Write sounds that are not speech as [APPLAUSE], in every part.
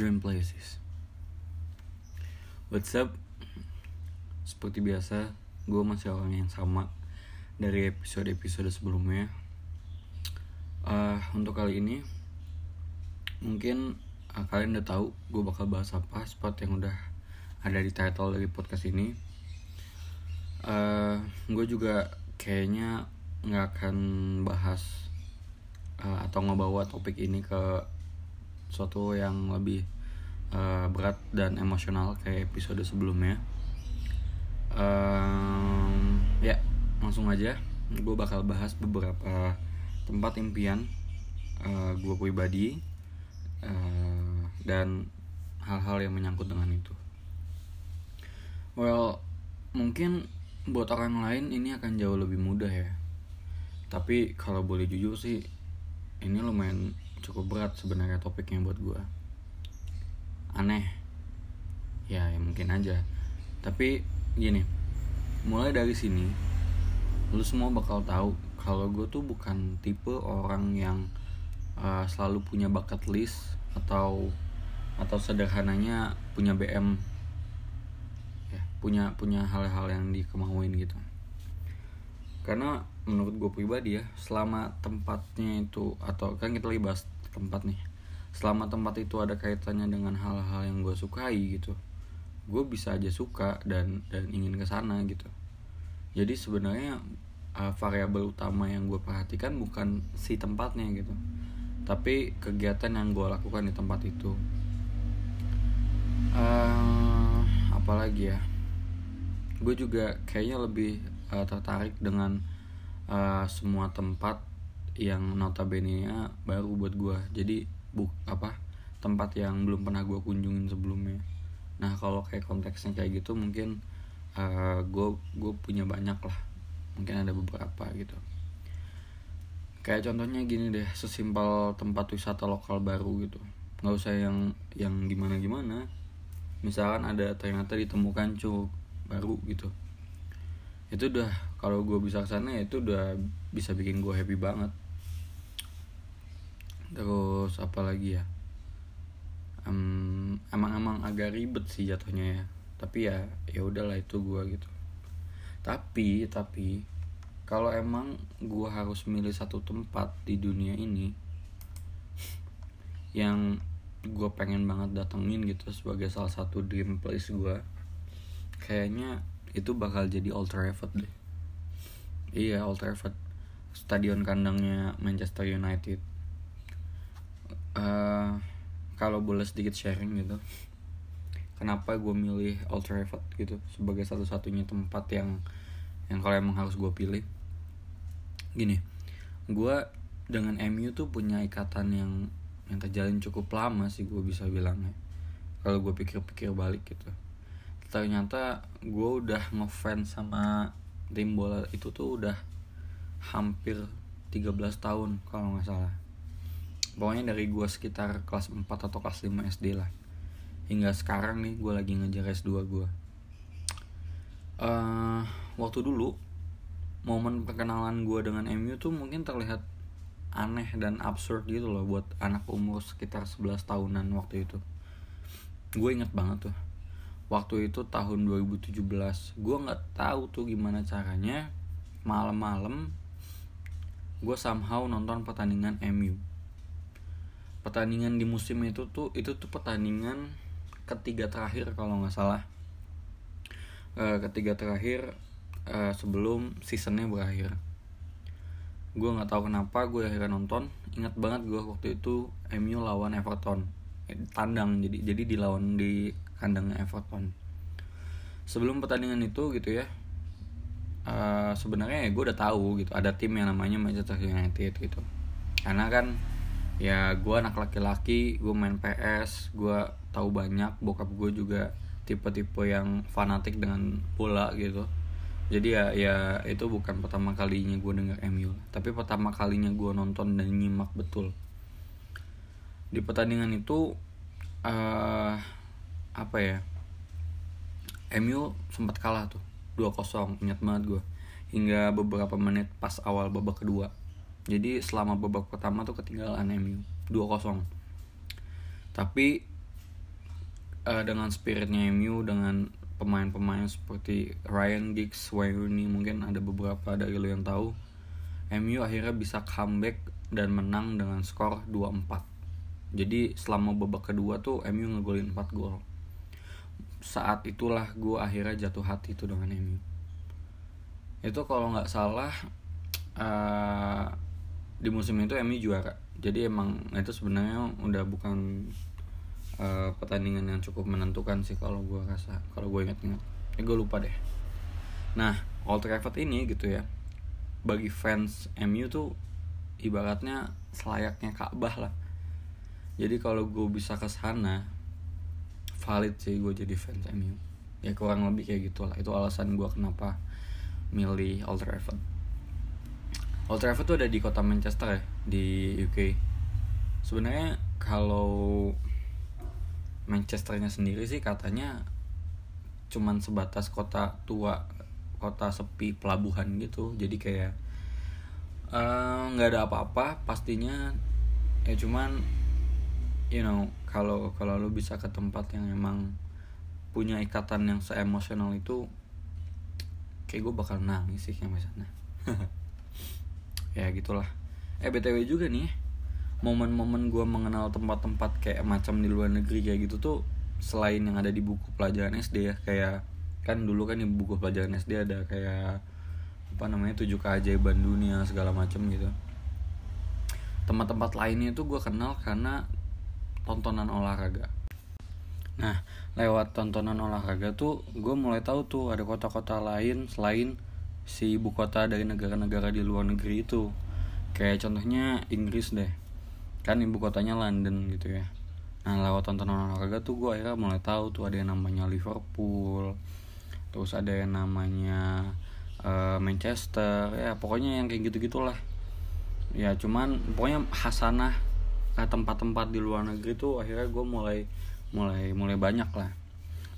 Dream Places. What's up? Seperti biasa, gue masih orang yang sama dari episode-episode sebelumnya. Uh, Untuk kali ini, mungkin uh, kalian udah tahu gue bakal bahas apa Spot yang udah ada di title dari podcast ini. Uh, Gue juga kayaknya nggak akan bahas uh, atau ngebawa topik ini ke suatu yang lebih uh, berat dan emosional kayak episode sebelumnya. Um, ya langsung aja. Gue bakal bahas beberapa tempat impian uh, gue pribadi uh, dan hal-hal yang menyangkut dengan itu. Well mungkin buat orang lain ini akan jauh lebih mudah ya. Tapi kalau boleh jujur sih ini lumayan cukup berat sebenarnya topiknya buat gue aneh. Ya, ya mungkin aja. Tapi gini mulai dari sini lu semua bakal tahu kalau gue tuh bukan tipe orang yang uh, selalu punya bucket list atau atau sederhananya punya BM ya punya punya hal-hal yang dikemauin gitu. Karena menurut gue pribadi ya selama tempatnya itu atau kan kita lagi bahas tempat nih selama tempat itu ada kaitannya dengan hal-hal yang gue sukai gitu gue bisa aja suka dan dan ingin ke sana gitu. Jadi sebenarnya uh, variabel utama yang gue perhatikan bukan si tempatnya gitu tapi kegiatan yang gue lakukan di tempat itu. Uh, apalagi ya? Gue juga kayaknya lebih uh, tertarik dengan uh, semua tempat yang notabene baru buat gue jadi buk apa tempat yang belum pernah gue kunjungin sebelumnya. Nah kalau kayak konteksnya kayak gitu mungkin gue uh, gue punya banyak lah. Mungkin ada beberapa gitu. Kayak contohnya gini deh sesimpel tempat wisata lokal baru gitu. Nggak usah yang yang gimana gimana misalkan ada ternyata ditemukan cuk baru gitu. Itu udah kalau gue bisa ke sana ya itu udah bisa bikin gue happy banget terus apa lagi ya? Um, emang-emang agak ribet sih jatuhnya ya. Tapi ya ya udahlah itu gue gitu. Tapi tapi kalau emang gue harus milih satu tempat di dunia ini [LAUGHS] yang gue pengen banget datengin gitu sebagai salah satu dream place gue kayaknya itu bakal jadi Old Trafford deh. Iya Old Trafford. Stadion kandangnya Manchester United uh, kalau boleh sedikit sharing gitu kenapa gue milih Old Trafford gitu sebagai satu-satunya tempat yang yang kalau emang harus gue pilih? Gini gue dengan MU tuh punya ikatan yang yang terjalin cukup lama sih gue bisa bilangnya. Kalau gue pikir-pikir balik gitu. Ternyata gue udah ngefans sama tim bola itu tuh udah hampir 13 tahun kalau nggak salah pokoknya dari gue sekitar kelas 4 atau kelas 5 SD lah. Hingga sekarang nih gue lagi ngejar S2 gue uh, waktu dulu momen perkenalan gue dengan MU tuh mungkin terlihat aneh dan absurd gitu loh buat anak umur sekitar 11 tahunan waktu itu. Gue inget banget tuh. Waktu itu tahun 2017 gue nggak tahu tuh gimana caranya malam-malam gue somehow nonton pertandingan MU pertandingan di musim itu tuh itu tuh pertandingan ketiga terakhir kalau nggak salah. E, ketiga terakhir e, sebelum seasonnya berakhir. Gue nggak tahu kenapa gue akhirnya nonton. Ingat banget gue waktu itu MU lawan Everton. Eh, tandang jadi jadi dilawan di kandangnya Everton. Sebelum pertandingan itu gitu ya uh, sebenarnya ya gue udah tahu gitu ada tim yang namanya Manchester United gitu. Karena kan ya gue anak laki-laki gue main PS gue tahu banyak bokap gue juga tipe-tipe yang fanatik dengan bola gitu. Jadi ya ya itu bukan pertama kalinya gue denger MU tapi pertama kalinya gue nonton dan nyimak betul. Di pertandingan itu uh, apa ya MU sempat kalah tuh 2-0 ingat banget gue hingga beberapa menit pas awal babak kedua jadi selama babak pertama tuh ketinggalan MU 2-0 tapi uh, dengan spiritnya MU dengan pemain-pemain seperti Ryan Giggs, Wayne Rooney mungkin ada beberapa dari lo yang tahu MU akhirnya bisa comeback dan menang dengan skor 2-4 jadi selama babak kedua tuh MU ngegolin 4 gol. Saat itulah gue akhirnya jatuh hati tuh dengan MU itu kalau nggak salah uh, di musim itu MU juara. Jadi emang itu sebenarnya udah bukan uh, pertandingan yang cukup menentukan sih kalau gue rasa kalau gue inget-inget ya gue lupa deh. Nah Old Trafford ini gitu ya bagi fans MU tuh ibaratnya selayaknya Ka'bah lah. Jadi kalau gue bisa ke sana valid sih gue jadi fans MU ya kurang lebih kayak gitulah. Itu alasan gue kenapa milih Old Trafford Old Trafford tuh ada di kota Manchester ya? Di UK sebenarnya kalau Manchesternya sendiri sih katanya cuman sebatas kota tua kota sepi pelabuhan gitu. Jadi kayak eh, nggak uh, ada apa-apa pastinya. Ya cuman you know kalau kalau lu bisa ke tempat yang emang punya ikatan yang seemosional itu kayak gue bakal nangis sih yang [LAUGHS] ya gitulah. Eh btw juga nih momen-momen gue mengenal tempat-tempat kayak macam di luar negeri kayak gitu tuh selain yang ada di buku pelajaran SD ya kayak kan dulu kan di buku pelajaran SD ada kayak apa namanya tujuh keajaiban dunia segala macam gitu. Tempat-tempat lainnya itu gue kenal karena tontonan olahraga. Nah lewat tontonan olahraga tuh gue mulai tahu tuh ada kota-kota lain selain si ibu kota dari negara-negara di luar negeri itu. Kayak contohnya Inggris deh. Kan ibu kotanya London gitu ya. Nah lewat tontonan olahraga tuh gue akhirnya mulai tahu tuh ada yang namanya Liverpool terus ada yang namanya uh, Manchester. Ya pokoknya yang kayak gitu gitulah ya cuman pokoknya hasanah tempat-tempat di luar negeri tuh akhirnya gue mulai mulai mulai banyak lah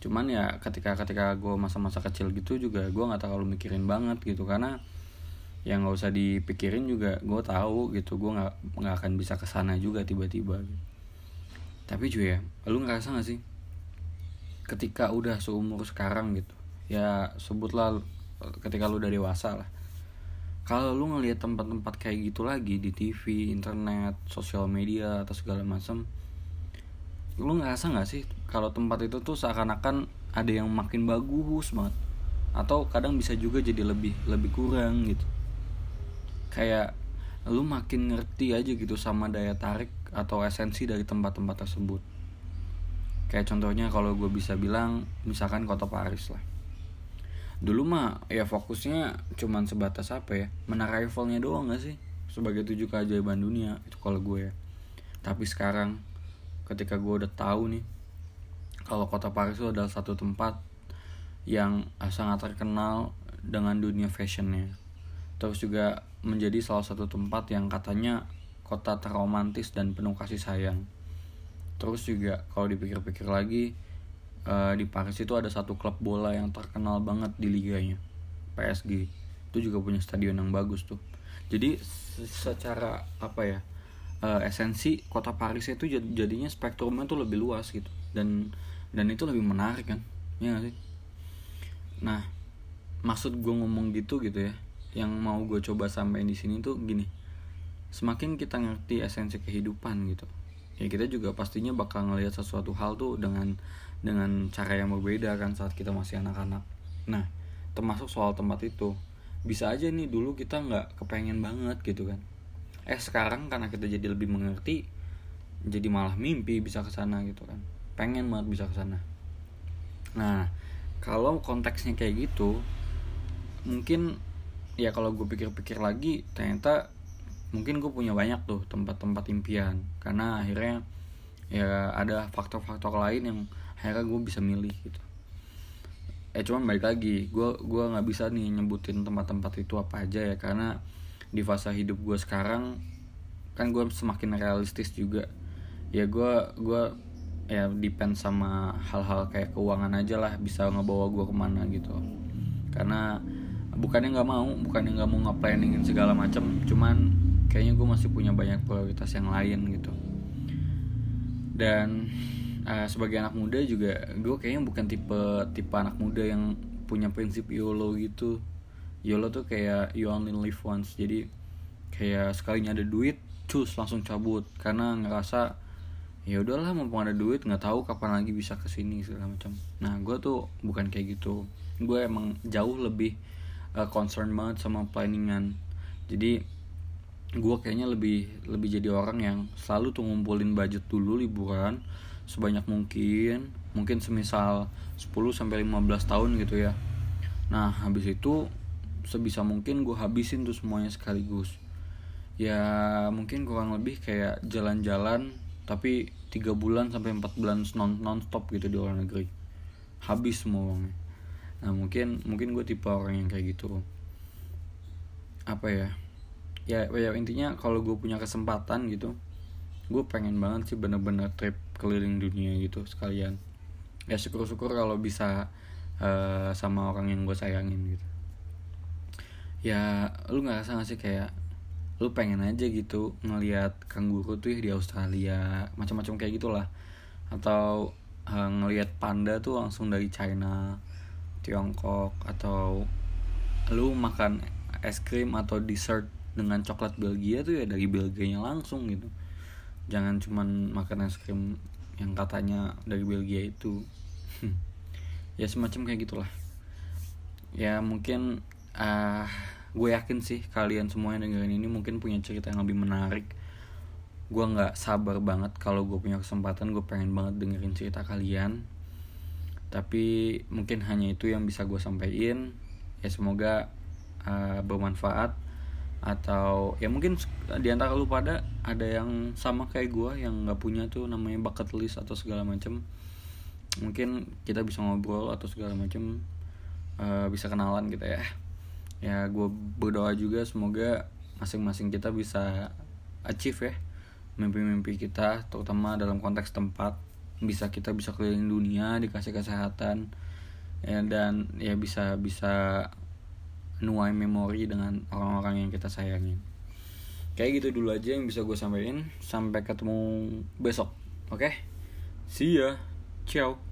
cuman ya ketika ketika gue masa-masa kecil gitu juga gue nggak terlalu mikirin banget gitu. Karena yang nggak usah dipikirin juga gue tahu gitu gue nggak nggak akan bisa ke sana juga tiba-tiba. Tapi cuy ya lu ngerasa gak sih? Ketika udah seumur sekarang gitu ya sebutlah ketika lu udah dewasa lah. Kalau lu ngelihat tempat-tempat kayak gitu lagi di TV, internet, sosial media atau segala macam, lu ngerasa nggak sih kalau tempat itu tuh seakan-akan ada yang makin bagus banget? Atau kadang bisa juga jadi lebih lebih kurang gitu? Kayak lu makin ngerti aja gitu sama daya tarik atau esensi dari tempat-tempat tersebut. Kayak contohnya kalau gue bisa bilang misalkan kota Paris lah. Dulu mah ya fokusnya cuman sebatas apa ya? Menara Eiffelnya doang gak sih? Sebagai tujuh keajaiban dunia itu kalau gue ya. Tapi sekarang ketika gue udah tahu nih kalau kota Paris itu adalah satu tempat yang sangat terkenal dengan dunia fashionnya terus juga menjadi salah satu tempat yang katanya kota terromantis dan penuh kasih sayang. Terus juga kalau dipikir-pikir lagi uh, di Paris itu ada satu klub bola yang terkenal banget di liganya, PSG. Itu juga punya stadion yang bagus tuh. Jadi secara apa ya uh, esensi kota Paris itu jadinya spektrumnya tuh lebih luas gitu. Dan dan itu lebih menarik kan, ya gak sih? Nah maksud gue ngomong gitu gitu ya yang mau gue coba sampaikan di sini tuh gini. Semakin kita ngerti esensi kehidupan gitu ya kita juga pastinya bakal ngelihat sesuatu hal tuh dengan dengan cara yang berbeda kan saat kita masih anak-anak. Nah termasuk soal tempat itu. Bisa aja nih dulu kita nggak kepengen banget gitu kan eh sekarang karena kita jadi lebih mengerti jadi malah mimpi bisa ke sana gitu kan. Pengen banget bisa ke sana. Nah kalau konteksnya kayak gitu mungkin ya kalau gue pikir-pikir lagi ternyata mungkin gue punya banyak tuh tempat-tempat impian. Karena akhirnya ya ada faktor-faktor lain yang akhirnya gue bisa milih gitu. Eh cuman balik lagi gue gua nggak bisa nih nyebutin tempat-tempat itu apa aja ya karena di fase hidup gue sekarang kan gue semakin realistis juga. Ya gue gue ya depend sama hal-hal kayak keuangan aja lah bisa ngebawa gue ke mana gitu. Karena bukannya nggak mau bukannya nggak mau nge segala macam cuman kayaknya gue masih punya banyak prioritas yang lain gitu. Dan uh, sebagai anak muda juga gue kayaknya bukan tipe tipe anak muda yang punya prinsip YOLO gitu YOLO tuh kayak you only live once. Jadi kayak sekalinya ada duit cus langsung cabut. Karena ngerasa ya udahlah mumpung ada duit nggak tahu kapan lagi bisa ke sini segala macam. Nah gue tuh bukan kayak gitu. Gue emang jauh lebih uh, concern banget sama planningan. Jadi gue kayaknya lebih lebih jadi orang yang selalu tuh ngumpulin budget dulu liburan sebanyak mungkin mungkin semisal 10 sampai 15 tahun gitu ya. Nah habis itu sebisa mungkin gue habisin tuh semuanya sekaligus. Ya mungkin kurang lebih kayak jalan-jalan tapi tiga bulan sampai empat bulan non non stop gitu di luar negeri. Habis semua uangnya. Nah mungkin mungkin gue tipe orang yang kayak gitu. Apa ya? Ya, ya intinya kalau gue punya kesempatan gitu gue pengen banget sih bener-bener trip keliling dunia gitu sekalian. Ya syukur-syukur kalau bisa uh, sama orang yang gue sayangin gitu ya lu nggak rasa sih kayak lu pengen aja gitu ngelihat kanguru tuh di Australia macam-macam kayak gitulah. Atau uh, ngelihat panda tuh langsung dari China Tiongkok atau lu makan es krim atau dessert dengan coklat Belgia tuh ya dari Belgianya langsung gitu. Jangan cuman makan es krim yang katanya dari Belgia itu. [LAUGHS] Ya semacam kayak gitulah. Ya mungkin uh, gue yakin sih kalian semua yang dengerin ini mungkin punya cerita yang lebih menarik. Gue nggak sabar banget kalau gue punya kesempatan gue pengen banget dengerin cerita kalian. Tapi mungkin hanya itu yang bisa gue sampaikan. Ya semoga uh, bermanfaat. Atau ya mungkin di antara lu pada ada yang sama kayak gue yang nggak punya tuh namanya bucket list atau segala macam mungkin kita bisa ngobrol atau segala macam uh, bisa kenalan gitu ya ya gue berdoa juga semoga masing-masing kita bisa achieve ya mimpi-mimpi kita terutama dalam konteks tempat bisa kita bisa keliling dunia dikasih kesehatan ya dan ya bisa bisa nuai memori dengan orang-orang yang kita sayangin. Kayak gitu dulu aja yang bisa gue sampaikan. Sampai ketemu besok oke? Okay? see ya. Ciao